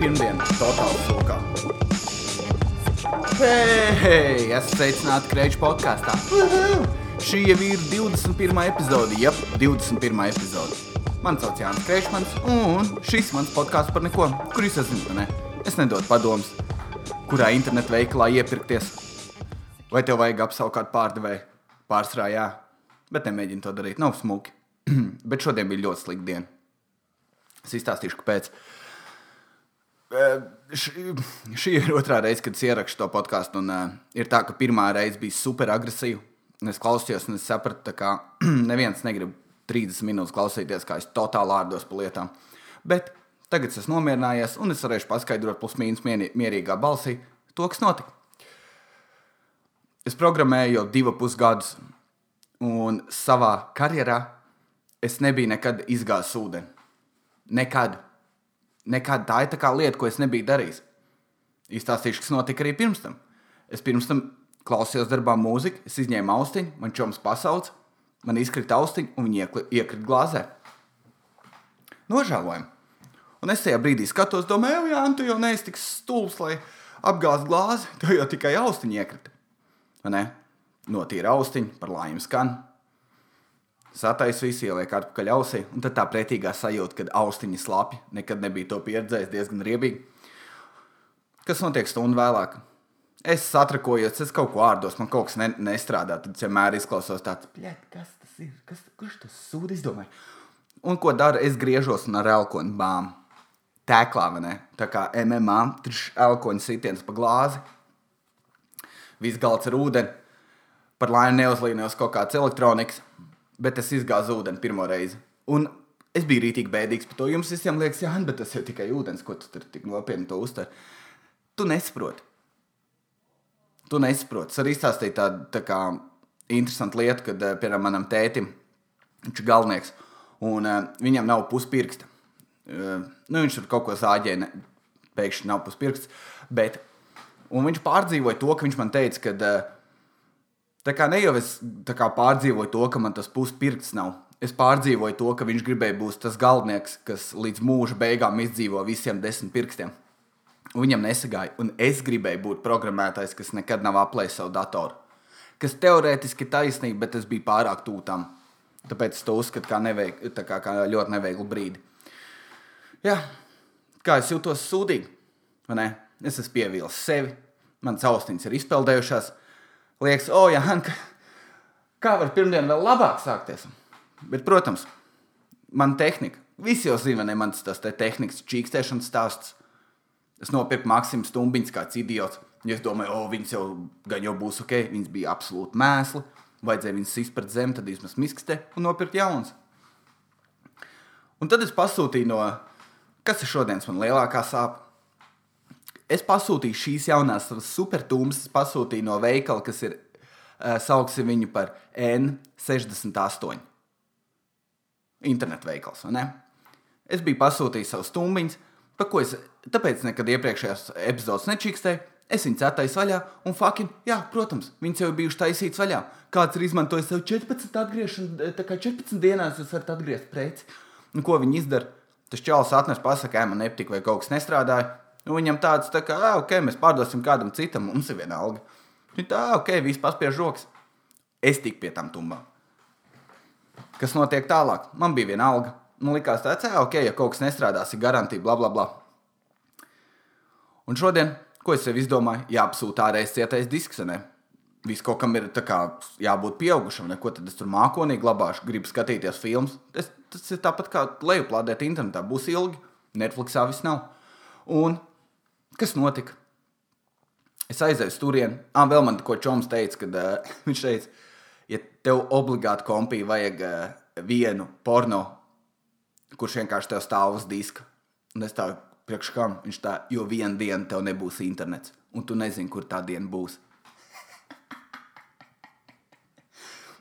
pirmdiena, totāli sūkā. Hei, esmu sveicināti Kreiča podkāstā. Šī jau ir 21. epizode, jeb 21. epizode. Mani sauc Jānis Kreičmans, un šis mans podkāsts par neko, kur jūs esat, ne? Es nedodu padomus, kurā internetu veikalā iepirkties. Vai tev vajag apsaukt pārdevēju? Pārsvarā jā, bet nemēģini to darīt, nav smuki. bet šodien bija ļoti slikta diena. Es izstāstīšu, kāpēc. Uh, šī, šī ir otrā reize, kad es ierakstu to podkāstu. Uh, ir tā, ka pirmā reize bija super agresīva. Es klausījos, un es sapratu, ka neviens negrib 30 minūtes klausīties, kā es totāli ārdos pa lietām. Bet tagad es nomierinājies, un es varēšu paskaidrot, plus mīnus mierīgā balsī, to, kas notika. Es programmēju jau divus pusgadus, un savā karjerā es nebiju nekad izgājis ūdeni. Nekad. Nekad tā ir tā kā lieta, ko es nebiju darījis. Izstāstīšu, kas notika arī pirms tam. Es pirms tam klausījos darbā mūziku, es izņēmu austiņu, man čoms pasauc, man izkrita austiņa un viņa iekrita glāzē. Nožēlojami. Un es tajā brīdī skatos, domāju, jā, tu jau neesi tik stulbs, lai apgāztu glāzi, tev jau tikai austiņa iekrita. Notīra austiņu, par laimi skan. Satais visu ieliek atpakaļ ausī, un tad tā pretīgā sajūta, kad austiņa slapja, nekad nebija to pieredzējis, diezgan riebīgi. Kas notiek stundu vēlāk? Es satrakojos, es kaut ko ārdos, man kaut kas ne, nestrādā. Tad vienmēr izklausos tāds, kas tas ir, kas, kurš tas sūdi izdomāja. Un ko dara? Es griežos un ar elkoni bām. Tēklā, vai ne? Tā kā MMA, tur elkoņa sitiens pa glāzi. Viss galds ar ūdeni. Par laimi neuzlīnījos kaut kāds elektronikas bet es izgāzu ūdeni pirmo reizi. Un es biju rītīgi bēdīgs par to. Jums visiem liekas, jā, bet tas jau tikai ūdens, ko tu tur tik nopietni to uztver. Tu nesaproti. Tu nesaproti. Es arī izstāstīju tādu tā kā interesantu lietu, kad, eh, piemēram, manam tētim, viņš ir galvenieks, un uh, viņam nav puspirksta. Uh, nu, viņš tur kaut ko zāģēja, pēkšņi nav puspirksts. Bet, un viņš pārdzīvoja to, ka viņš man teica, ka uh, Tā kā ne jau es pārdzīvoju to, ka man tas puspirksts nav. Es pārdzīvoju to, ka viņš gribēja būt tas galvenais, kas līdz mūža beigām izdzīvo visiem desmit pirkstiem. Un viņam nesagāja, un es gribēju būt programmētājs, kas nekad nav aplējis savu datoru. Kas teorētiski ir taisnība, bet es biju pārāk tūtām. Tāpēc es to uzskatu kā, neveik, kā, kā ļoti neveiklu brīdi. Jā, kā es jūtos sūdīgi, vai ne? Es esmu pievīlis sevi, manas austiņas ir izpeldējušās liekas, o, oh, Jānis, kā var pirmdien vēl labāk sākties? Bet, protams, man tehnika. Visi jau zina, ne mans tas te tehnikas čīkstēšanas stāsts. Es nopirku Maksimu stumbiņas kāds idiots. Ja es domāju, o, viņas jau gan jau būs ok, viņas bija absolūti mēsli. Vajadzēja viņas sist pret zemi, tad vismaz miskstē un nopirkt jaunas. Un tad es pasūtīju no, kas ir šodienas man lielākā sāpe? Es pasūtīju šīs jaunās supertūmas, pasūtīju no veikala, kas ir, uh, sauksim viņu par N68. Internet veikals, vai ne? Es biju pasūtījis savus stumbiņus, pa ko es, tāpēc nekad iepriekšējās epizodes nečīkstēju. Es viņu cētāju vaļā, un fucking, jā, protams, viņas jau ir bijušas taisītas vaļā. Kāds ir izmantojis sev 14 atgriešanu, tā kā 14 dienās jūs varat atgriezt preci. Un ko viņi izdara? Tas čels atnes pasakā, man nepatīk, vai kaut kas nestrādāja. Nu, viņam tāds, tā kā, ok, mēs pārdosim kādam citam, mums ir viena alga. Viņa tā, ok, viss paspiež rokas. Es tiku pie tam tumbām. Kas notiek tālāk? Man bija viena alga. Man likās, ah, ok, ja kaut kas nestrādās, ir garantija, bla, bla, bla. Un šodien, ko es sev izdomāju, jāapsūta ārējais cietais disks. Ne? Viss kaut kam ir kā, jābūt pieaugušam, neko tad es tur mākonīgi glabāšu, gribu skatīties filmas. Tas, tas ir tāpat kā lejuplādēt internetā. Būs ilgi, Netflixā viss nav. Un Kas notika? Es aizēju turieni. Ah, vēl man ko Čoms teica, kad uh, viņš teica, ja tev obligāti kompī vajag uh, vienu porno, kurš vienkārši tev stāv uz diska. Un es tā priekš kam viņš tā, jo vienu dienu tev nebūs internets, un tu nezini, kur tā diena būs.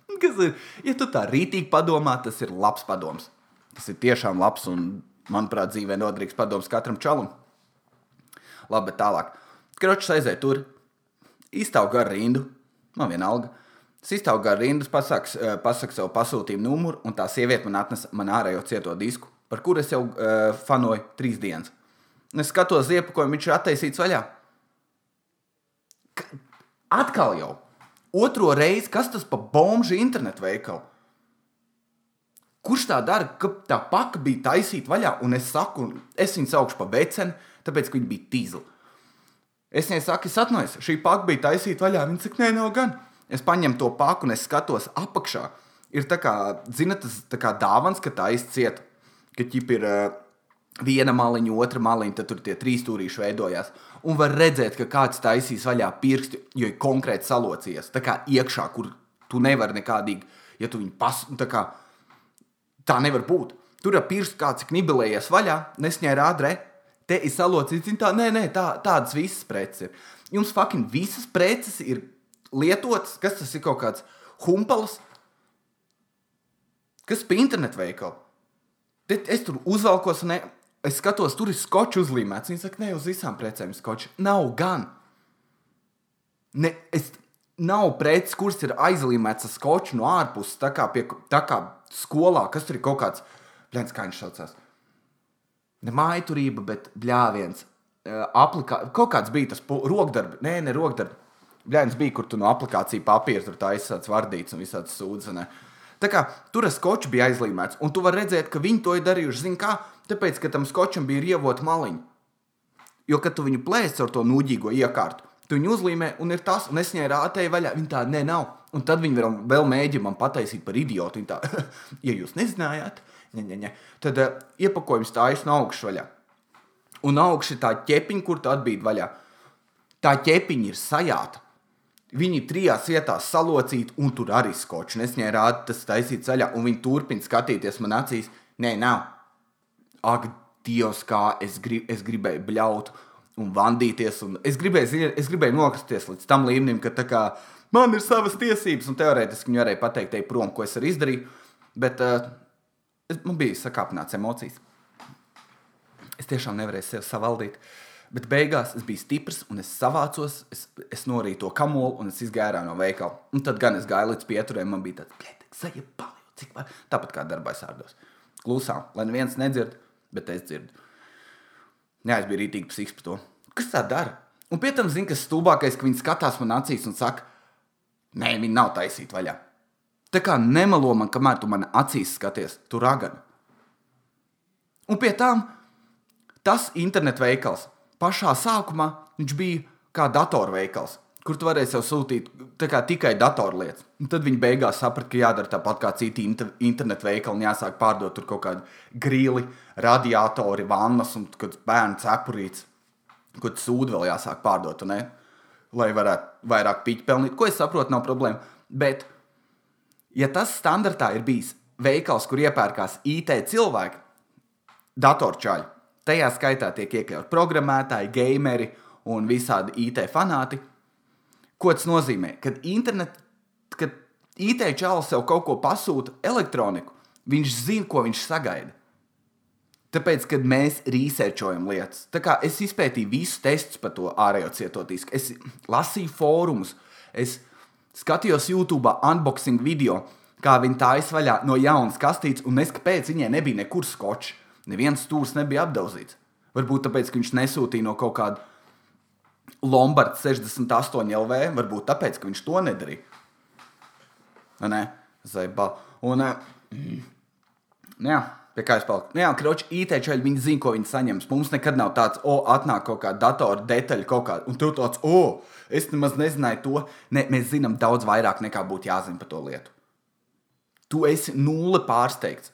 Kas ir? Ja tu tā rītīgi padomā, tas ir labs padoms. Tas ir tiešām labs un, manuprāt, dzīvē noderīgs padoms katram čalam. Labi, bet tālāk. Kročs aiziet tur, izstāv garu rindu, man vienalga. Es izstāvu garu rindu, pasaku, eh, pasaku savu pasūtījumu numuru, un tā sieviete man atnesa man ārējo cieto disku, par kuru es jau uh, fanoju trīs dienas. un es skatos iepakojumu, viņš ir attaisīts vaļā. K atkal jau otro reizi, kas tas pa bomžu internetu veikalu? Kurš tā dara, ka tā paka bija taisīta vaļā, un es saku, es viņu saukšu par vecenu, tāpēc, ka viņa bija tīzla. Es viņai saku, es atnāju, šī paka bija taisīta vaļā. Viņa saka, nē, nav gan. Es paņemu to paku un es skatos apakšā. Ir tā kā, zinat, tas tā kā dāvans, ka tā izcieta, ka ķip ir uh, viena maliņa, otra maliņa, tad tur tie trīs stūrīši veidojās. Un var redzēt, ka kāds taisīs vaļā pirksti, jo ir konkrēti salocījies. Tā kā iekšā, kur tu nevari nekādīgi, ja tu viņu pas, tā kā tā nevar būt. Tur ir pirksts kāds knibelējies vaļā, nesņēra rādrē, te ir salocīts, tā, nē, nē, tā, tādas visas preces ir. Jums fucking visas preces ir lietotas, kas tas ir kaut kāds humpalas, kas pie internetu veikala. Es tur uzvelkos, ne, es skatos, tur ir skočs uzlīmēts. Viņi saka, ne uz visām precēm skočs. Nav gan. Ne, es, nav preces, kuras ir aizlīmēts ar skoču no ārpuses, tā kā, pie, tā kā skolā, kas tur ir kaut kāds, blēņas, kā viņš saucās. Ne mājturība, bet bļāviens. Aplikā, kaut kāds bija tas rokdarbs, nē, ne rokdarbs. Bļāviens bija, kur tu no aplikācijas papīra tur taisīts vardīts un visāds sūdzes. Tā kā tur ar skoču bija aizlīmēts, un tu vari redzēt, ka viņi to ir darījuši. Zini, kā? Tāpēc, ka tam skočam bija rievota maliņa. Jo, kad tu viņu plēsi ar to nūģīgo iekārtu, tu viņu uzlīmē, un ir tas, un es viņai rātēju vaļā. Viņa tā, nē, nav. Un tad viņi vēl, mēģina man pataisīt par idiotu. Viņa tā, ja jūs nezinājāt, ne, ne, ne. tad uh, iepakojums stājas no augšas. Un augšā tā ķepiņa, kur tu atbīdi vaļā. Tā ķepiņa ir sajāta. Viņi trijās vietās salocīti, un tur arī skočs. Es viņai rādu, tas taisīts ceļā, un viņi turpina skatīties man acīs. Nē, nav. Ak, Dievs, kā es, grib, es gribēju bļaut un vandīties. Un es, gribēju, es gribēju nokristies līdz tam līmenim, ka kā, man ir savas tiesības, un teorētiski viņi varēja pateikt, ej prom, ko es arī izdarīju. Bet uh, es, man bija sakāpināts emocijas. Es tiešām nevarēju sevi savaldīt. Bet beigās es biju stiprs, un es savācos, es, es norīju to kamolu, un es izgāju no veikala. Un tad gan es gāju līdz pieturēm, man bija tāds, ka cik var. Tāpat kā darbā sārdos. Klusām, lai neviens nedzird, bet es dzirdu. Jā, es biju rītīgi psihiski par to. Kas tā dara? Un pie tam zina, kas stulbākais, ka viņi skatās man acīs un saka, nē, viņi nav taisīti vaļā. Tā kā nemelo man, kamēr tu man acīs skaties, tu ragani. Un pie tam tas internetu veikals pašā sākumā bija kā datorveikals, kur tu varēji sev sūtīt kā, tikai datorlietas. Un tad viņi beigās saprata, ka jādara tāpat kā citi inter internetu veikali un jāsāk pārdot tur kaut kādu grili, radiatori, vannas un bērnu cepurītes, ko sūdu vēl jāsāk pārdot. Ne? Lai varētu vairāk piķi pelnīt, ko es saprotu, nav problēma. Bet, ja tas standartā ir bijis veikals, kur iepērkās IT cilvēki, datorčaļi, Tajā skaitā tiek iekļauti programmētāji, gameri un visādi IT fanāti. Ko tas nozīmē? Kad, internet, kad IT čalis sev kaut ko pasūta elektroniku, viņš zina, ko viņš sagaida. Tāpēc, kad mēs researchojam lietas, tā kā es izpētīju visus testus par to ārējo cietotīsku, es lasīju fórumus, es skatījos YouTube unboxing video, kā viņi tā izvaļā no jaunas kastītes, un es kāpēc viņai nebija nekur skočs. Neviens stūris nebija apdauzīts. Varbūt tāpēc, ka viņš nesūtīja no kaut kāda Lombarda 68 LV, varbūt tāpēc, ka viņš to nedarīja. Nē, Zaiba. Un, mm, jā, pie kā es paliku. Nu, jā, kroči, IT čaļi, viņi zina, ko viņi saņems. Mums nekad nav tāds, o, atnāk kaut kāda datora detaļa, kaut kāda, un tu tāds, o, es nemaz nezināju to. Ne, mēs zinām daudz vairāk nekā būtu jāzina par to lietu. Tu esi nulle pārsteigts.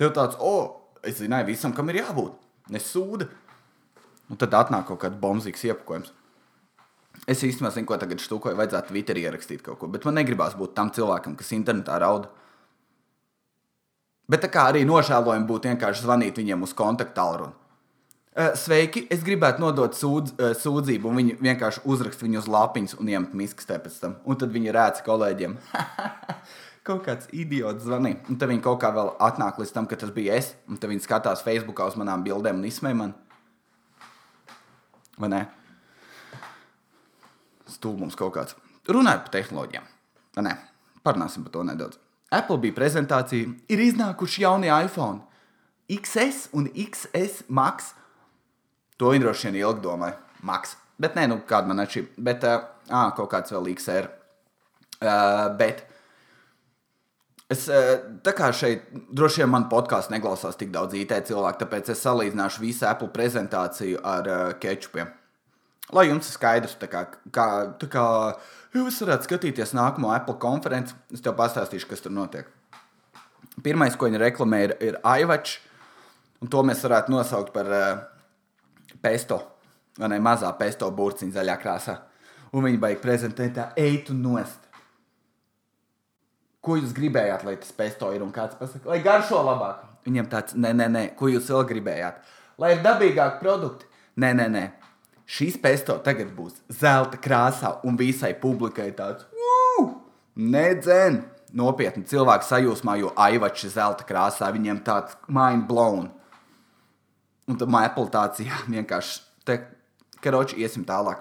Tev tāds, o, es zināju visam, kam ir jābūt. Nesūda. Un tad atnāk kaut kāds bombzīgs iepakojums. Es īstenībā zinu, ko tagad stūkoju, vajadzētu Twitterī ierakstīt kaut ko, bet man negribās būt tam cilvēkam, kas internetā raud. Bet tā kā arī nožēlojami būtu vienkārši zvanīt viņiem uz kontaktu tālruni. Sveiki, es gribētu nodot sūdz, sūdzību, un viņi vienkārši uzrakst viņu uz lapiņas un iemet miskastē pēc tam. Un tad viņi rēca kolēģiem. kaut kāds idiots zvanīja. Un tad viņi kaut kā vēl atnāk līdz tam, ka tas bija es. Un tad viņi skatās Facebookā uz manām bildēm un izsmēja man. Vai ne? Stulbums kaut kāds. Runājot par tehnoloģijām. Vai ne? Parunāsim par to nedaudz. Apple bija prezentācija, ir iznākuši jaunie iPhone. XS un XS Max To viņi droši vien ilgi domāja. Maks. Bet nē, nu kāda man atšķirība. Bet, uh, kaut kāds vēl XR. Uh, bet Es, tā kā šeit droši vien man podkāstā neklausās tik daudz IT cilvēku, tāpēc es salīdzināšu visu Apple prezentāciju ar uh, kečupiem. Lai jums ir skaidrs, tā kā, kā, tā kā jūs varētu skatīties nākamo Apple konferenci, es tev pastāstīšu, kas tur notiek. Pirmais, ko viņi reklamē, ir, ir iWatch, un to mēs varētu nosaukt par uh, pesto, vai ne mazā pesto burciņa zaļā krāsā. Un viņi beig prezentēt tā eitu nost. Ko jūs gribējāt, lai tas pesto ir un kāds pasakā, lai garšo labāk? Viņam tāds, nē, nē, nē, ko jūs vēl gribējāt? Lai ir dabīgāki produkti. Nē, nē, nē. Šīs pesto tagad būs zelta krāsā un visai publikai tāds - nedzen. Nopietni cilvēki sajūsmā, jo aivači zelta krāsā viņiem tāds mind blown. Un tad man Apple tāds, vienkārši te, karoči, iesim tālāk.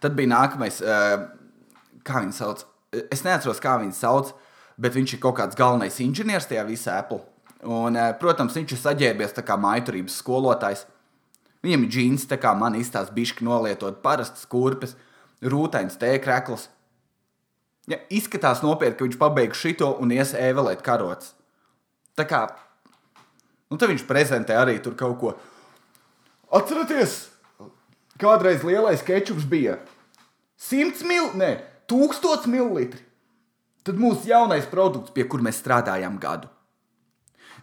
Tad bija nākamais, uh, kā viņi sauc, es neatceros, kā viņu sauc, bet viņš ir kaut kāds galvenais inženieris tajā visā Apple. Un, eh, protams, viņš ir saģērbies kā maiturības skolotājs. Viņam ir džins, tā kā man izstāsta, bišķi nolietot parastas kurpes, rūtains tēkrekls. Ja, izskatās nopietni, ka viņš pabeigs šito un ies ēvelēt karots. Tā kā, nu tad viņš prezentē arī tur kaut ko. Atcerieties, kādreiz lielais kečups bija 100 mil, ne, 1000 ml. Tad mūsu jaunais produkts, pie kura mēs strādājām gadu.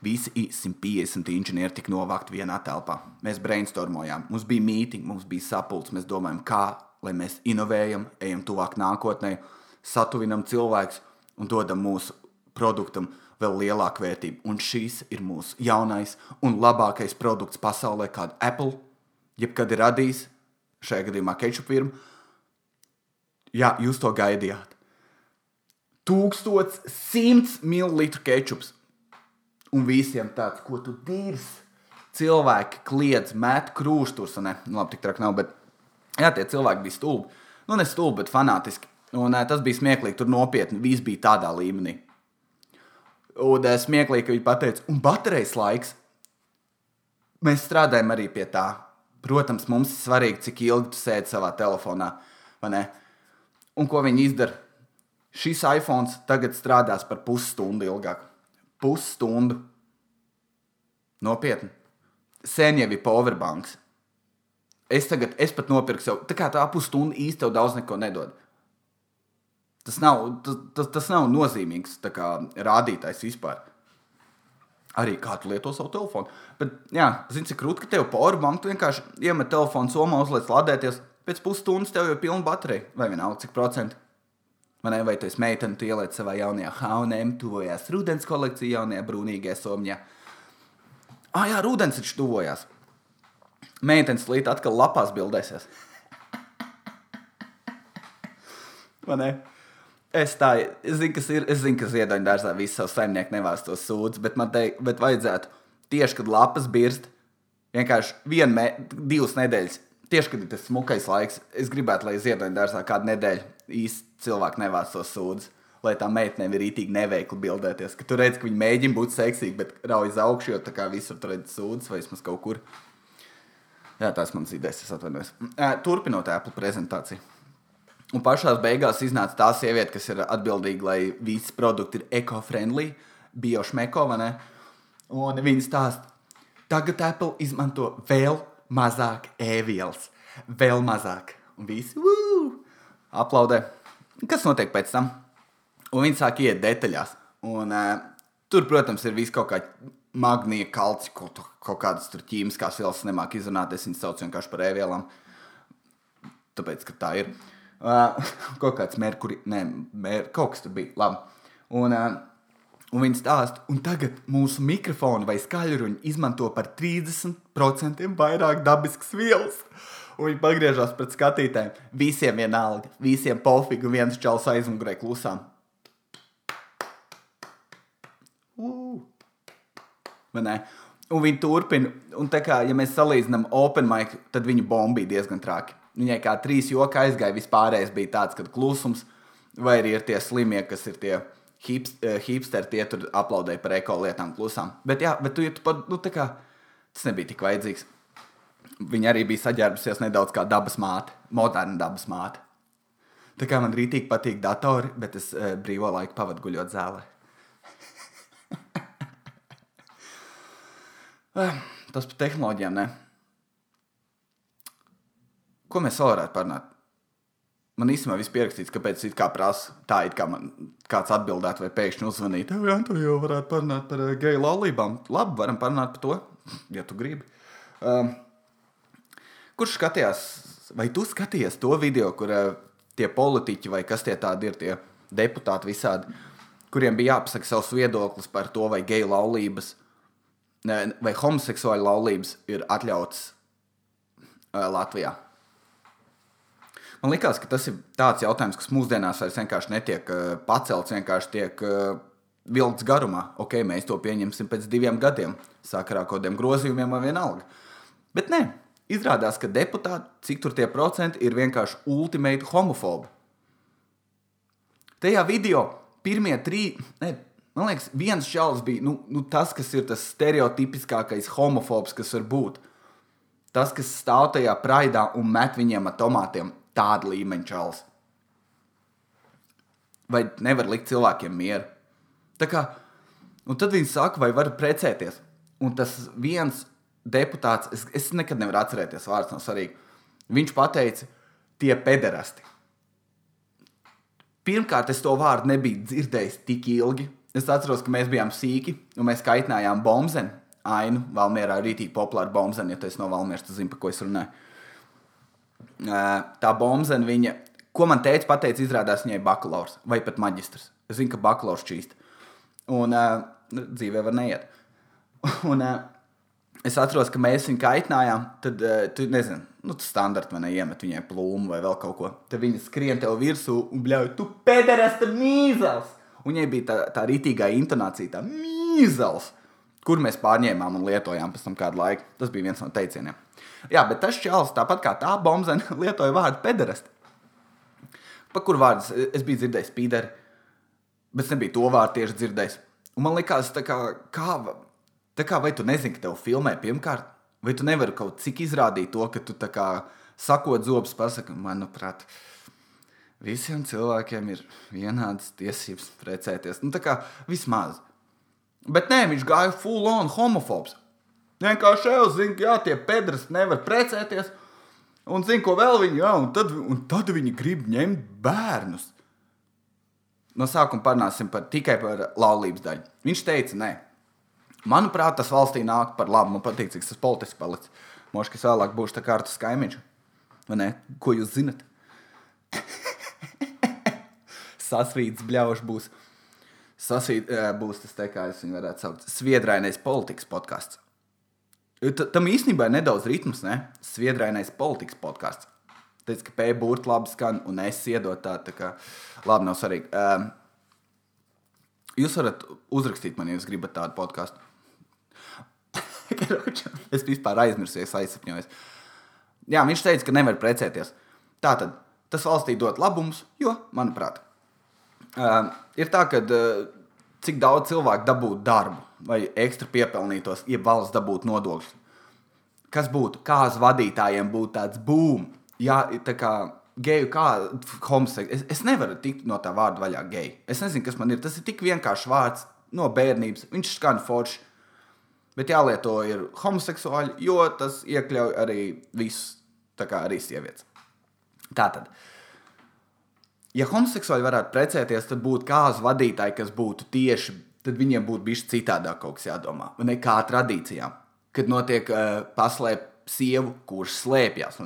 Visi 150 inženieri tika novākti vienā telpā. Mēs brainstormojām, mums bija mītīņa, mums bija sapulcs. Mēs domājam, kā lai mēs inovējam, ejam tuvāk nākotnē, satuvinam cilvēkus un dodam mūsu produktam vēl lielāku vērtību. Un šīs ir mūsu jaunais un labākais produkts pasaulē, kādu Apple jebkad ir radījis, šajā gadījumā Ketchup firma Jā, jūs to gaidījāt. 1100 ml kečups. Un visiem tāds, ko tu dīrs. Cilvēki kliedz, met krūštus. Ne, nu, labi, tik traki nav, bet jā, tie cilvēki bija stulbi. Nu, ne stulbi, bet fanātiski. Un uh, tas bija smieklīgi, tur nopietni. Viss bija tādā līmenī. Un uh, smieklīgi, ka viņi pateica, un baterijas laiks. Mēs strādājam arī pie tā. Protams, mums ir svarīgi, cik ilgi tu sēdi savā telefonā. Un ko viņi izdara? Šis iPhone tagad strādās par pusstundu ilgāk. Pusstundu. Nopietni. Sen jau ir powerbanks. Es tagad, es pat nopirku sev, tā kā tā pusstunda īsti tev daudz neko nedod. Tas nav, tas, tas, tas nav nozīmīgs kā, rādītājs vispār. Arī kā tu lieto savu telefonu. Bet, jā, zini, cik krūti, ka tev powerbank, vienkārši iemet telefonu somā, uzliec lādēties Pēc pusstundas tev jau ir pilna baterija, vai vienalga cik procentu. Man vai esi meitene, tu ieliec savā jaunajā haunēm, tuvojās rudens kolekcija, jaunajā brūnīgajā somņā. Ah, jā, rudens taču tuvojās. Meitenes līdz atkal lapās bildēsies. Vai ne? Es tā, es zinu, kas ir, es zinu, ka ziedoņa dārzā visu savu saimnieku nevās to sūdz, bet man te, bet vajadzētu tieši, kad lapas birst, vienkārši vienu, divas nedēļas tieši kad ir tas smukais laiks, es gribētu, lai ziedoņa dārzā kādu nedēļu īsti cilvēki nevāc to sūdzu. Lai tā meitene ir rītīgi neveikli bildēties. Ka tu redz, ka viņi mēģina būt seksīgi, bet rauj uz augšu, jo tā kā visur tur redz sūdzes vai vismaz kaut kur. Jā, tās manas idejas, es atvainojos. Turpinot Apple prezentāciju. Un pašā beigās iznāca tā sieviete, kas ir atbildīga, lai visi produkti ir eco-friendly, biošmeko, vai ne? Un viņa stāsta, tagad Apple izmanto vēl mazāk ēvielas, vēl mazāk. Un visi wū, aplaudē. Kas notiek pēc tam? Un viņi sāk iet detaļās. Un, uh, tur, protams, ir viss kaut kā magnija, kalci, kaut, kaut kādas tur ķīmiskās vielas nemāk izrunāt. Es viņus saucu vienkārši par ēvielām. Tāpēc, ka tā ir. Uh, kaut kāds merkuri, nē, mer, kaut kas tur bija. Labi. Un, uh, Un viņi stāsta, un tagad mūsu mikrofoni vai skaļruņi izmanto par 30% vairāk dabiskas vielas. Un viņi pagriežās pret skatītājiem. Visiem vienalga, visiem pofīgi, un viens čels aizmugurē klusām. Un viņi turpina, un tā kā ja mēs salīdzinām Open Mic, tad viņa bomba bija diezgan traki. Viņai kā trīs joki aizgāja, vispārējais bija tāds, ka klusums, vai arī ir tie slimie, kas ir tie uh, hipsteri tie tur aplaudēja par eko lietām klusām. Bet, jā, bet tu, ja tu pat, nu, tā kā tas nebija tik vajadzīgs. Viņa arī bija saģērbusies nedaudz kā dabas māte, moderna dabas māte. Tā kā man rītīgi patīk datori, bet es e, brīvo laiku pavadu guļot zālē. Eh, tas par tehnoloģijām, ne? Ko mēs vēl varētu parunāt? Man īstenībā viss pierakstīts, kāpēc es kā prasu, tā it kā man kāds atbildētu vai pēkšņi uzvanīt. Jā, tu jau varētu parunāt par uh, geju laulībām. Labi, varam parunāt par to, ja tu gribi. Um, kurš skatījās, vai tu skatījies to video, kur uh, tie politiķi vai kas tie tādi ir, tie deputāti visādi, kuriem bija jāpasaka savs viedoklis par to, vai geju laulības vai homoseksuāļu laulības ir atļautas uh, Latvijā. Man liekas, ka tas ir tāds jautājums, kas mūsdienās vairs vienkārši netiek uh, pacelts, vienkārši tiek uh, vilkts garumā. Ok, mēs to pieņemsim pēc diviem gadiem, sakarā kaut kādiem grozījumiem vai vienalga. Bet nē, izrādās, ka deputāti, cik tur tie procenti, ir vienkārši ultimate homofobi. Tajā video pirmie trīs, ne, man liekas, viens čels bija nu, nu, tas, kas ir tas stereotipiskākais homofobs, kas var būt. Tas, kas stāv tajā praidā un met viņiem ar tomātiem tāda līmeņa čels. Vai nevar likt cilvēkiem mieru? Tā kā, un tad viņi saka, vai var precēties. Un tas viens deputāts, es, es nekad nevaru atcerēties, vārds nav svarīgi. Viņš teica, tie pederasti. Pirmkārt, es to vārdu nebiju dzirdējis tik ilgi. Es atceros, ka mēs bijām sīki un mēs kaitinājām bombzeni. Ainu, Valmjerā ir rītīgi populāra bombzeni, ja tu esi no Valmjeras, tu zini, par ko es runāju tā bombzene, viņa, ko man teica, pateica, izrādās viņai bakalaurs vai pat maģistrs. Es zinu, ka bakalaurs čīst. Un uh, dzīvē var neiet. Un, uh, es atceros, ka mēs viņu kaitinājām. Tad, uh, tu nezini, nu, tas standarts man iemet viņai plūmu vai vēl kaut ko. Tad viņi skrien tev virsū un bļauj, tu pēderas, tā mīzels! Un viņai bija tā, tā rītīgā intonācija, tā mīzels, kur mēs pārņēmām un lietojām pēc tam kādu laiku. Tas bija viens no teicieniem. Jā, bet tas čels, tāpat kā tā bombzene, lietoja vārdu pederast. Pa kur vārdus es biju dzirdējis pīderi, bet es nebiju to vārdu tieši dzirdējis. Un man liekas, tā kā, kā, tā kā vai tu nezini, ka tev filmē pirmkārt, vai tu nevari kaut cik izrādīt to, ka tu tā kā sakot zobus, pasaki, manuprāt, visiem cilvēkiem ir vienādas tiesības precēties. Nu, tā kā vismaz. Bet nē, viņš gāja full on homofobs. Vienkārši jau zina, ka jā, tie pedras nevar precēties. Un zina, ko vēl viņi, jā, un tad, un tad viņi grib ņemt bērnus. No sākuma parunāsim par, tikai par laulības daļu. Viņš teica, nē, manuprāt, tas valstī nāk par labu. Man patīk, cik tas politiski palicis. Možda, ka es vēlāk būšu tā kā ar skaimiņu. Vai ne? Ko jūs zinat? Sasvīts bļaušs būs. Sasvīt, būs tas, te, kā es viņu varētu saukt, sviedrainais politikas podkāsts. Tam īstenībā ir nedaudz ritms, ne? Sviedrāinais politikas podkāsts. Teicu, ka P. burbuļs labi skan, un es iedot tādu, tā kā labi nav svarīgi. Um, jūs varat uzrakstīt man, ja jūs gribat tādu podkāstu. Es vispār aizmirsu, es aizsapņojos. Jā, viņš teica, ka nevar precēties. Tātad tas valstī dod labumus, jo, manuprāt, um, ir tā, ka uh, cik daudz cilvēku dabūtu darbu vai ekstra piepelnītos, ja valsts dabūtu nodokļus. Kas būtu? Kā uz vadītājiem būtu tāds boom? Jā, tā kā geju, kā homoseksuāls. Es, es nevaru tikt no tā vārda vaļā geju. Es nezinu, kas man ir. Tas ir tik vienkāršs vārds no bērnības. Viņš skan forši. Bet jālieto ir homoseksuāli, jo tas iekļauj arī visus, tā kā arī sievietes. Tātad, ja homoseksuāli varētu precēties, tad būtu kāds vadītājs, kas būtu tieši tad viņiem būtu bijis citādāk kaut kas jādomā. Ne kā tradīcijām, kad notiek uh, paslēpt sievu, kurš slēpjas.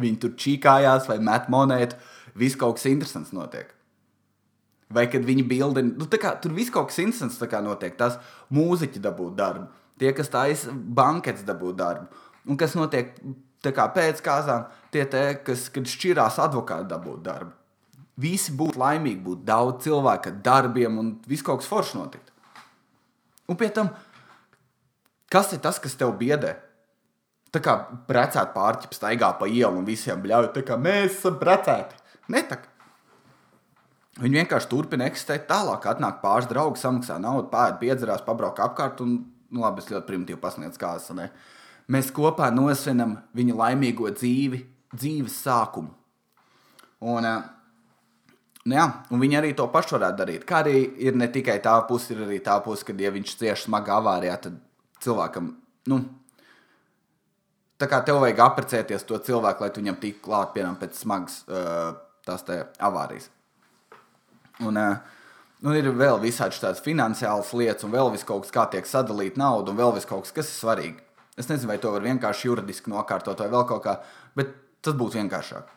Viņi tur čīkājās vai met monētu, viss kaut kas interesants notiek. Vai kad viņi bildina, nu, kā, tur viss kaut kas interesants notiek. Tas mūziķi dabū darbu, tie, kas taisa bankets, dabū darbu. Un kas notiek kā, pēc kāzām, tie, te, kas šķirās advokāti, dabū darbu. Visi būtu laimīgi, būtu daudz cilvēku ar darbiem un viss kaut kas foršs notikt. Un pie tam, kas ir tas, kas tev biedē? Tā kā precēta pārķipa staigā pa ielu un visiem bļauj, tā kā mēs esam precēti. Netak. Viņi vienkārši turpina eksistēt tālāk. Atnāk pāris draugi, samaksā naudu, pēda, piedzerās, pabrauc apkārt un, nu, labi, es ļoti primitīvi pasniedzu kāzas. Mēs kopā nosvinam viņa laimīgo dzīvi, dzīves sākumu. Un, uh, nu jā, un viņi arī to pašu varētu darīt. Kā arī ir ne tikai tā puse, ir arī tā puse, ka, ja viņš cieš smagā avārijā, tad cilvēkam, nu, tā kā tev vajag apprecēties to cilvēku, lai tu viņam tiktu klāt, piemēram, pēc smagas uh, tās te avārijas. Un, uh, Nu, ir vēl visādi tādas finansiālas lietas, un vēl kaut kas, kā tiek sadalīta nauda, un vēl kaut kas, kas ir svarīgi. Es nezinu, vai to var vienkārši juridiski nokārtot, vai vēl kaut kā, bet tas būtu vienkāršāk.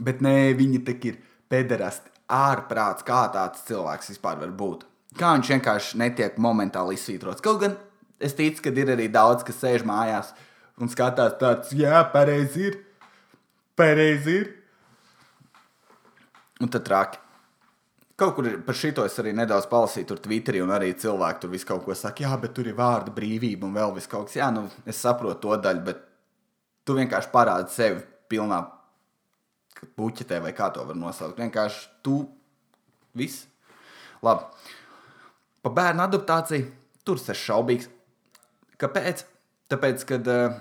Bet nē, viņi tik ir pederasti, ārprāts, kā tāds cilvēks vispār var būt. Kā viņš vienkārši netiek momentāli izsvītrots. Kaut gan es ticu, ka ir arī daudz, kas sēž mājās un skatās tāds, jā, pareizi ir, pareizi ir. Un tad traki. Kaut kur par šito es arī nedaudz palasīju, tur Twitterī, un arī cilvēki tur visu kaut ko saka, jā, bet tur ir vārda brīvība un vēl viss kaut kas. Jā, nu, es saprotu to daļu, bet tu vienkārši parādi sevi pilnā puķetē, vai kā to var nosaukt. Vienkārši tu viss. Labi. Pa bērnu adaptāciju tur es esmu šaubīgs. Kāpēc? Tāpēc, kad uh,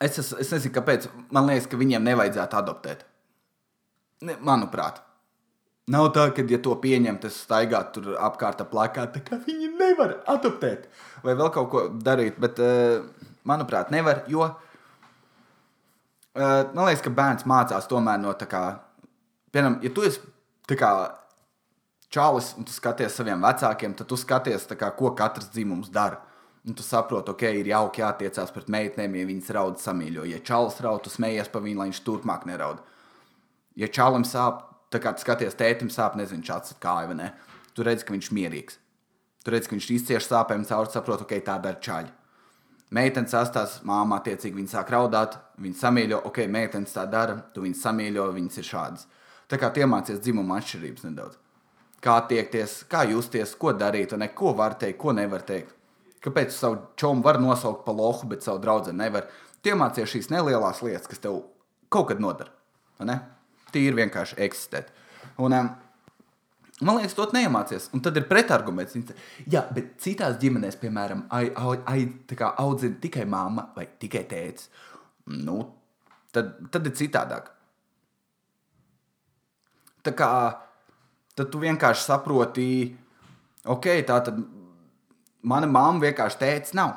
es, es, es nezinu, kāpēc man liekas, ka viņiem nevajadzētu adoptēt. Ne, manuprāt. Nav tā, ka, ja to pieņem, tas staigā tur apkārt ap plakātu, ka viņi nevar adoptēt vai vēl kaut ko darīt. Bet, uh, manuprāt, nevar, jo uh, man liekas, ka bērns mācās tomēr no tā kā, piemēram, ja tu esi kā čalis un tu skaties saviem vecākiem, tad tu skaties, kā, ko katrs dzimums dara. Un tu saproti, ok, ir jauki jātiecās pret meitenēm, ja viņas raud samīļo. Ja čalis raud, tu smējies pa viņu, lai viņš turpmāk neraud. Ja čalim sāp, Tā kā skaties, tētim sāp, nezinu, čats kāja vai ne. Tu redz, ka viņš ir mierīgs. Tu redz, ka viņš izcieš sāpēm cauri, saprot, ok, tā dara čaļi. Meitenes sastās, māma attiecīgi viņa sāk raudāt, viņa samīļo, ok, meitenes tā dara, tu viņas samīļo, viņas ir šādas. Tā kā tie mācīs dzimuma atšķirības nedaudz. Kā tiekties, kā justies, ko darīt, ne, ko var teikt, ko nevar teikt. Kāpēc savu čomu var nosaukt par lohu, bet savu draugu nevar? Tie mācīs šīs nelielās lietas, kas tev kaut kad nodara. Tīri vienkārši eksistēt. Un, um, Man liekas, to neiemācīties. Un tad ir pretarguments. Jā, bet citās ģimenēs, piemēram, ai, ai, ai, audzina tikai mamma vai tikai tēvs. Nu, tad, tad ir citādāk. Tā kā tad tu vienkārši saproti, ok, tā tad mana mamma vienkārši tēvs nav.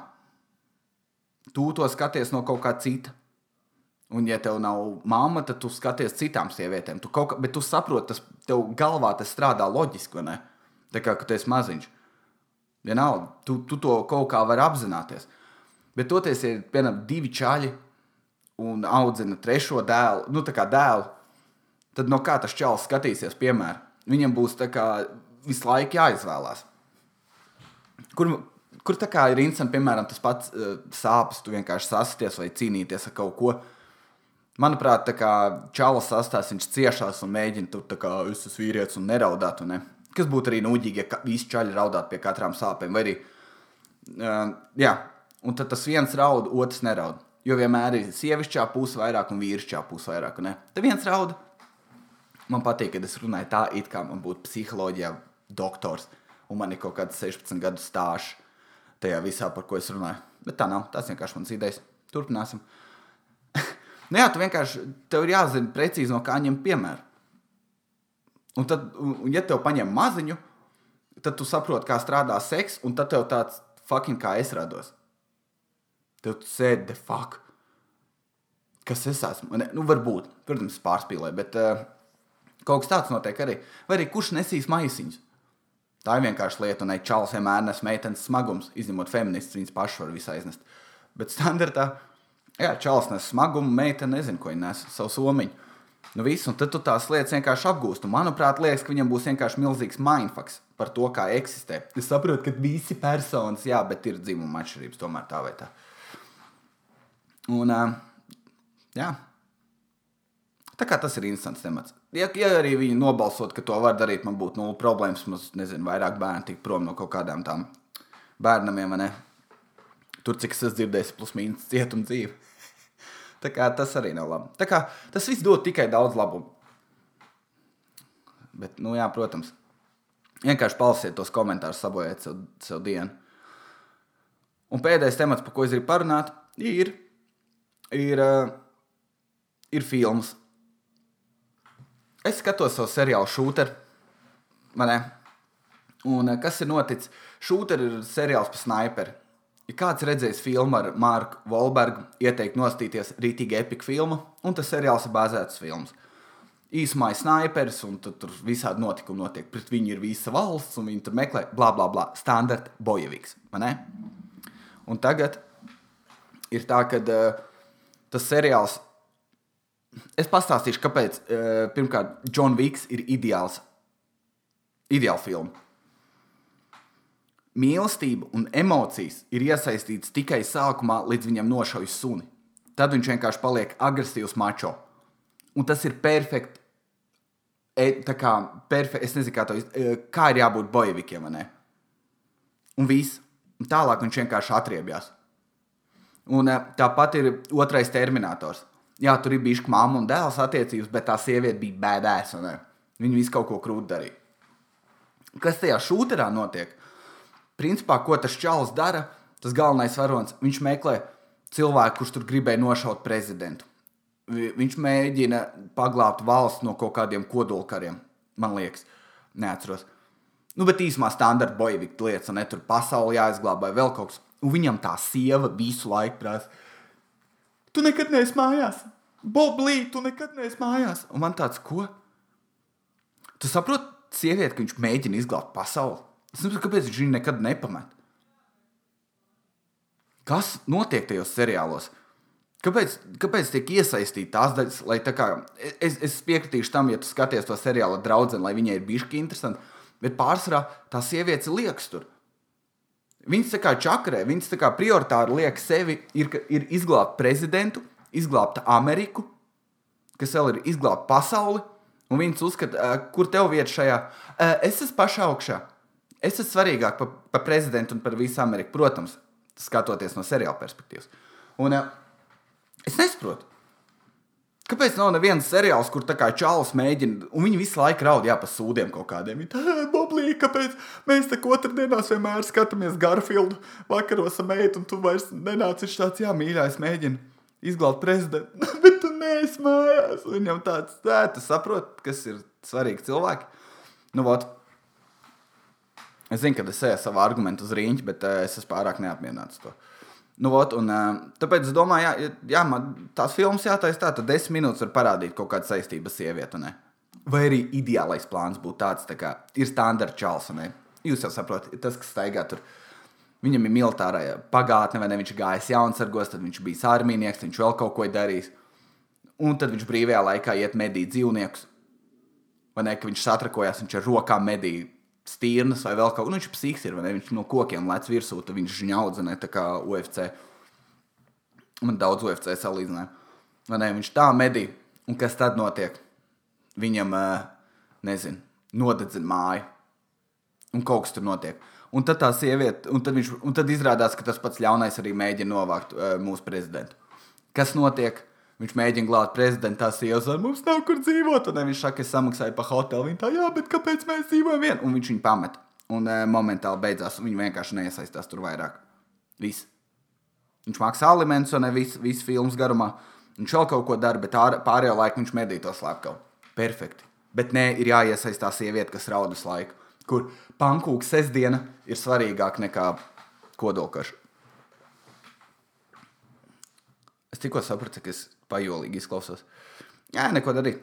Tu to skaties no kaut kā cita. Un, ja tev nav mamma, tad tu skaties citām sievietēm. Tu kā, bet tu saproti, tas tev galvā tas strādā loģiski, vai ne? Tā kā tu esi maziņš. Vienalga, tu, tu to kaut kā vari apzināties. Bet toties ir piemēram divi čaļi un audzina trešo dēlu, nu tā kā dēlu. Tad no kā tas čalis skatīsies, piemēram, viņam būs kā, visu laiku jāizvēlās. Kur, kur tā kā ir interesanti, piemēram, tas pats uh, sāpes, tu vienkārši sasties vai cīnīties ar kaut ko Manuprāt, tā kā čalis sastāvs, viņš ciešās un mēģina tur tā kā es esmu vīrietis un neraudāt. Un ne? Kas būtu arī nūģīgi, ja visi čaļi raudātu pie katrām sāpēm. Vai arī, uh, jā, un tad tas viens raud, otrs neraud. Jo vienmēr ir sievišķā puse vairāk un vīrišķā puse vairāk. Tad viens raud. Man patīk, kad es runāju tā, it kā man būtu psiholoģijā doktors un man ir kaut kāds 16 gadu stāsts tajā visā, par ko es runāju. Bet tā nav. Tas vienkārši mans idejas. Turpināsim. Nu, jā, tu vienkārši tev ir jāzina precīzi, no kā ņemt piemēru. Un tad, un, ja tev paņem maziņu, tad tu saproti, kā strādā seks, un tad tev tāds fucking kā es rados. Tev sēdi, de fuck. Kas es esmu? Ne, nu, varbūt, protams, pārspīlēju, bet uh, kaut kas tāds notiek arī. Vai arī kurš nesīs maisiņus? Tā ir vienkārši lieta, un čalis vienmēr nes meitenes smagums, izņemot feministus, viņas pašas var visu aiznest. Bet standartā Jā, čels nes smagumu, meitene nezina, ko viņa nes, savu somiņu. Nu, visu, un tad tu tās lietas vienkārši apgūsti. Manuprāt, liekas, ka viņam būs vienkārši milzīgs mindfucks par to, kā eksistē. Es saprotu, ka visi personas, jā, bet ir dzimuma atšķirības tomēr tā vai tā. Un, jā. Tā kā tas ir interesants temats. Ja, ja arī viņi nobalsot, ka to var darīt, man būtu nulle problēmas. Mums, nezinu, vairāk bērnu tik prom no kaut kādām tām bērnamiem, vai ne? Tur, cik es esmu dzirdējis, plus mīnus cietuma dzīve. Tā kā tas arī nav labi. Tā kā tas viss dod tikai daudz labumu. Bet, nu jā, protams, vienkārši palasiet tos komentārus, sabojājiet sev, sev dienu. Un pēdējais temats, par ko es gribu parunāt, ir, ir, uh, ir filmas. Es skatos savu seriālu Shooter. Un uh, kas ir noticis? Shooter ir seriāls par sniperi. Ja kāds redzējis filmu ar Marku Volbergu, ieteikt nostīties rītīgi epiku filmu, un tas seriāls ir bāzēts filmas. Īsumā ir sniperis, un tur, visādi notikumi notiek. Pret viņu ir visa valsts, un viņi tur meklē, bla, bla, bla. Standarta bojeviks. Un tagad ir tā, ka uh, tas seriāls. Es pastāstīšu, kāpēc. Uh, pirmkārt, John Viks ir ideāls. Ideāla filma mīlestība un emocijas ir iesaistītas tikai sākumā, līdz viņam nošaujas suni. Tad viņš vienkārši paliek agresīvs mačo. Un tas ir perfekti. E, tā kā perfekti, es nezinu, kā, to, e, kā ir jābūt bojevikiem, vai ne? Un viss. Un tālāk viņš vienkārši atriebjās. Un e, tāpat ir otrais terminators. Jā, tur ir bijuši māma un dēls attiecības, bet tā sieviete bija bēdēs. Viņa visu kaut ko krūti darīja. Kas tajā šūterā notiek? Principā, ko tas čalis dara, tas galvenais varonis, viņš meklē cilvēku, kurš tur gribēja nošaut prezidentu. Viņš mēģina paglābt valsts no kaut kādiem kodolkariem, man liekas, neatceros. Nu, bet īsumā standarta bojavika lietas, un ne tur pasauli jāizglābj vai vēl kaut kas. Un viņam tā sieva visu laiku prasa, tu nekad neesi mājās. Boblī, tu nekad neesi mājās. Un man tāds, ko? Tu saproti, sieviete, ka viņš mēģina izglābt pasauli. Es saprotu, kāpēc viņš viņu nekad nepamet. Kas notiek tajos seriālos? Kāpēc, kāpēc tiek iesaistīta tās daļas, lai tā kā es, es piekritīšu tam, ja tu skaties to seriālu draugu, lai viņai ir bijusi interesanti, bet pārsvarā tās sievietes liekas tur. Viņas tā kā čakarē, viņas tā kā prioritāri liek sevi, ir, ir izglābt prezidentu, izglābt Ameriku, kas vēl ir izglābt pasauli, un viņas uzskata, kur tev vieta šajā. Es esmu pašā augšā. Es esmu svarīgāk par pa prezidentu un par visu Ameriku, protams, skatoties no seriāla perspektīvas. Un uh, es nesaprotu. Kāpēc nav nevienas seriāls, kur tā kā čāls mēģina, un viņi visu laiku raud jā, pa sūdiem kaut kādiem? Tā, boblī, kāpēc mēs te otrdienās vienmēr skatāmies Garfieldu vakaros ar meitu, un tu vairs nenāc, viņš tāds, jā, mīļais, mēģina izglābt prezidentu, bet tu neesi mājās. Viņam tāds, tā, tu saproti, kas ir svarīgi cilvēki. Nu, vot, Es zinu, ka es eju savu argumentu uz rīņķa, bet uh, es esmu pārāk neapmierināts to. Nu, ot, un, uh, tāpēc es domāju, jā, jā man tās filmas jātaisa tā, tad desmit minūtes var parādīt kaut kādu saistību ar sievieti. Ne? Vai arī ideālais plāns būtu tāds, tā kā ir standarta čels. Jūs jau saprotat, tas, kas staigā tur. Viņam ir militārā pagātne, vai ne? Viņš gājis jaunsargos, tad viņš bija armijnieks, viņš vēl kaut ko darījis. Un tad viņš brīvajā laikā iet medīt dzīvniekus. Vai ne, ka viņš satrakojās, viņš ar rokām medīja stīrnas vai vēl kaut ko. Nu, viņš ir psihiski, ir, viņš no kokiem lec virsū, tad viņš viņa audzina tā kā UFC. Man daudz UFC salīdzināja. Vai ne, viņš tā medī, un kas tad notiek? Viņam, nezinu, nodedzina māju. Un kaut kas tur notiek. Un tad tā sieviete, un tad, viņš, un tad izrādās, ka tas pats ļaunais arī mēģina novākt uh, mūsu prezidentu. Kas notiek? Viņš mēģina glābt prezidentu, tās sievas, un mums nav kur dzīvot. Un viņš saka, es samaksāju par hotelu. Viņa tā, jā, bet kāpēc mēs dzīvojam vien? Un viņš viņu pamet. Un uh, momentāli beidzās, un viņi vienkārši neiesaistās tur vairāk. Viss. Viņš maksā alimentus, un ne visu, visu filmas garumā. Viņš vēl kaut ko dara, bet pārējo laiku viņš medī to slepkavu. Perfekti. Bet nē, ir jāiesaistās sieviete, kas raud visu laiku. Kur pankūka sestdiena ir svarīgāka nekā kodolkaša. Es tikko sapratu, ka es pajolīgi izklausos. Jā, neko darīt.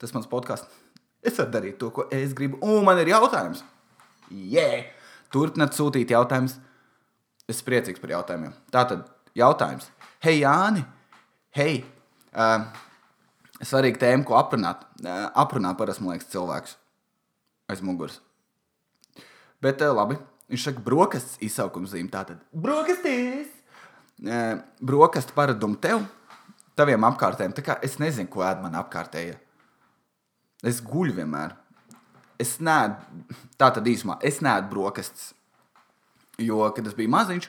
Tas mans podkāsts. Es varu darīt to, ko es gribu. Un man ir jautājums. Yeah! Turpiniet sūtīt jautājumus. Es priecīgs par jautājumiem. Tātad, jautājums. Hei, Jāni! Hei! Uh, svarīga tēma, ko aprunāt. Uh, aprunāt parasti, man liekas, cilvēks aiz muguras. Bet uh, labi. Viņš saka, brokastis izsaukuma zīme. Tātad, brokastis! Uh, brokastu paradumu tev taviem apkārtējiem. Tā kā es nezinu, ko ēd man apkārtējie. Es guļu vienmēr. Es neēdu, tā tad īsumā, es neēdu brokastis. Jo, kad es biju maziņš,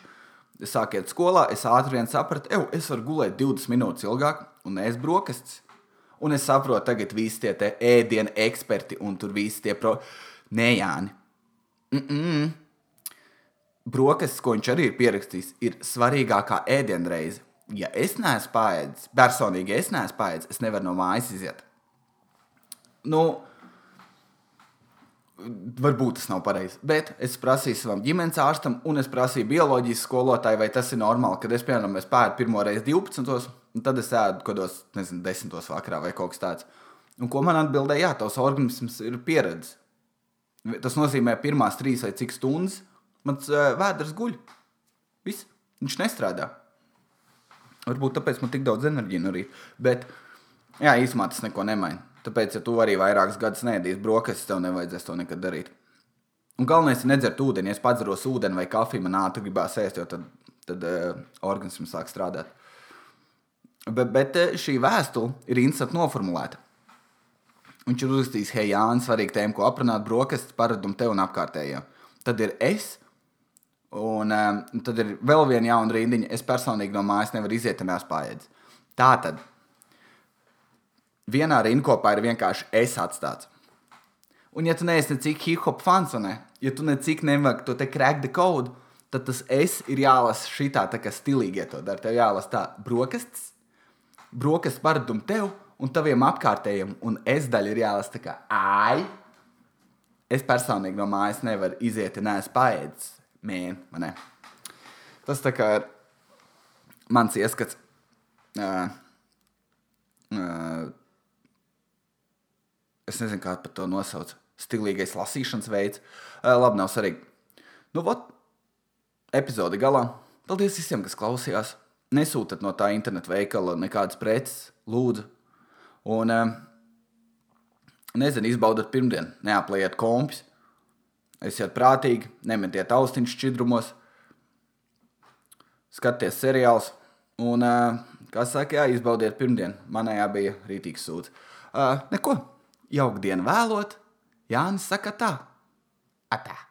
es sāku iet skolā, es ātri vien sapratu, ej, es varu gulēt 20 minūtes ilgāk un ēst brokastis. Un es saprotu, tagad visi tie ēdienu eksperti un tur visi tie pro... Nē, Jāni. Mm -mm. brokastis, ko viņš arī ir pierakstījis, ir svarīgākā ēdienreize. Ja es neesmu pāēdis, personīgi es neesmu pāēdis, es nevaru no mājas iziet. Nu, Varbūt tas nav pareizi, bet es prasīju savam ģimenes ārstam, un es prasīju bioloģijas skolotājai, vai tas ir normāli, kad es, piemēram, es pēdu pirmo reizi 12, un tad es ēdu kaut kādos, nezinu, 10 vakarā vai kaut kas tāds. Un ko man atbildēja, jā, tavs organisms ir pieredzējis. Tas nozīmē, ka pirmās trīs vai cik stundas mans vēders guļ. Viss, viņš nestrādā. Varbūt tāpēc man tik daudz enerģijas rīta. Bet, jā, īsumā tas neko nemaina. Tāpēc, ja tu arī vairākus gadus nedīsi brokastis, tev nevajadzēs to nekad darīt. Un galvenais ir nedzert ūdeni. Ja es padzeros ūdeni vai kafiju, man ātri gribās ēst, jo tad, tad uh, organisms sāk strādāt. Bet, bet eh, šī vēstule ir interesanti noformulēta. Viņš ir uzrakstījis, hei, Jānis, svarīga tēma, ko aprunāt brokastis, paradumu tev un apkārtējiem. Tad ir es, un um, tad ir vēl viena jauna rindiņa. Es personīgi no mājas nevaru iziet, neesmu pāēdis. Tā tad vienā rindkopā ir vienkārši es atstāts. Un, ja tu neesi necik hip-hop fans, ne, ja tu necik nevajag to te crack the code, tad tas es ir jālasa šitā, tā kā stilīgi to dara. Tev jālasa tā brokastis, brokastis paradumu tev un taviem apkārtējiem, un es daļa ir jālasa tā kā ai. Es personīgi no mājas nevaru iziet, ja neesmu paēdis. Mēn, man ne. Tas tā kā ir mans ieskats. Uh, uh, es nezinu, kā par to nosauc. Stilīgais lasīšanas veids. Uh, labi, nav svarīgi. Nu, vat, epizode galā. Paldies visiem, kas klausījās. Nesūtiet no tā interneta veikala nekādas preces, lūdzu. Un, uh, nezinu, izbaudiet pirmdienu, neaplējiet kompus. Esiet prātīgi, nemetiet austiņus šķidrumos, skatieties seriālus. Un, uh, kā saka, jā, izbaudiet pirmdienu. Manējā bija rītīgs sūds. Uh, neko, jauka diena vēlot. Jānis saka tā. Atā.